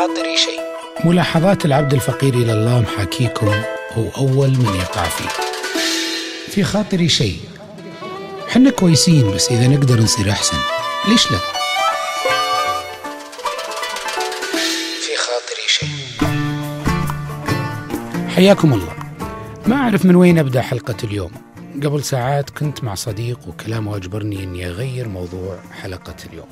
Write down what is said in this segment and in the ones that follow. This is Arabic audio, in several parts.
خاطري شيء. ملاحظات العبد الفقير إلى الله محاكيكم هو أول من يقع فيه في خاطري شيء. حنا كويسين بس إذا نقدر نصير أحسن ليش لا؟ في خاطري شيء. حياكم الله. ما أعرف من وين أبدأ حلقة اليوم. قبل ساعات كنت مع صديق وكلامه أجبرني أني أغير موضوع حلقة اليوم.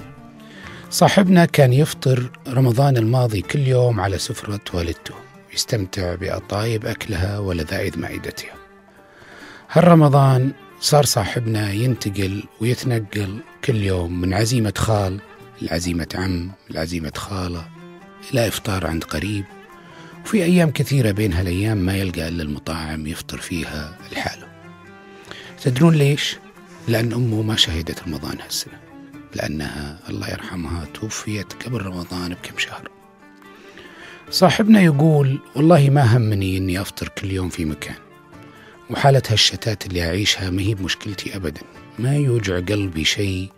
صاحبنا كان يفطر رمضان الماضي كل يوم على سفرة والدته. يستمتع بأطايب أكلها ولذائذ مائدتها هالرمضان صار صاحبنا ينتقل ويتنقل كل يوم من عزيمة خال لعزيمة عم لعزيمة خالة إلى إفطار عند قريب. وفي أيام كثيرة بين هالأيام ما يلقى إلا المطاعم يفطر فيها لحاله. تدرون ليش؟ لأن أمه ما شهدت رمضان هالسنة. لأنها الله يرحمها توفيت قبل رمضان بكم شهر. صاحبنا يقول والله ما همني أني أفطر كل يوم في مكان وحالة هالشتات اللي أعيشها ما هي بمشكلتي أبدا. ما يوجع قلبي شيء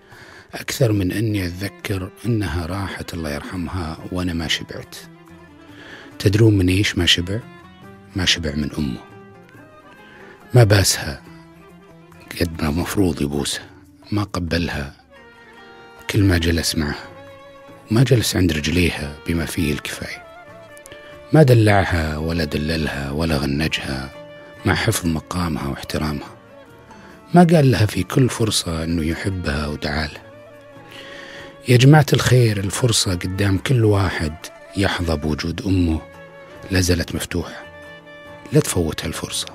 أكثر من أني أتذكر أنها راحت الله يرحمها وأنا ما شبعت. تدرون من إيش ما شبع؟ ما شبع من أمه. ما باسها قد ما مفروض يبوسها ما قبلها كل ما جلس معها ما جلس عند رجليها بما فيه الكفاية. ما دلعها ولا دللها ولا غنجها مع حفظ مقامها واحترامها. ما قال لها في كل فرصة أنه يحبها ودعالها يا جماعة الخير الفرصة قدام كل واحد يحظى بوجود أمه لازالت مفتوحة. لا تفوت هالفرصة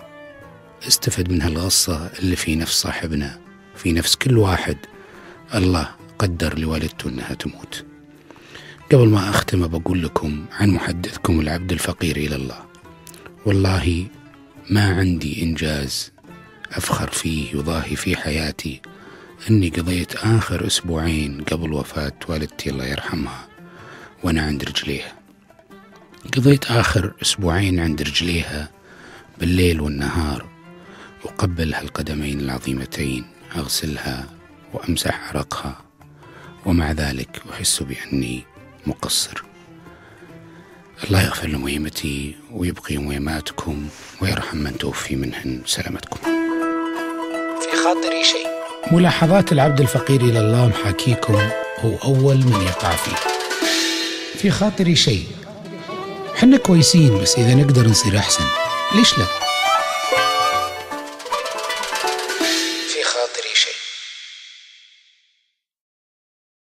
استفد من هالغصة اللي في نفس صاحبنا في نفس كل واحد. الله قدر لوالدته أنها تموت. قبل ما أختم بقول لكم عن محدثكم العبد الفقير إلى الله. والله ما عندي إنجاز أفخر فيه يضاهي في حياتي أني قضيت آخر أسبوعين قبل وفاة والدتي الله يرحمها وأنا عند رجليها. قضيت آخر أسبوعين عند رجليها بالليل والنهار أقبل هالقدمين العظيمتين أغسلها وأمسح عرقها. ومع ذلك أحس بأني مقصر. الله يغفر لميمتي ويبقي ميماتكم ويرحم من توفي منهن سلامتكم. في خاطري شيء. ملاحظات العبد الفقير إلى الله محاكيكم هو أول من يقع فيه. في خاطري شيء. حنا كويسين بس إذا نقدر نصير أحسن. ليش لا؟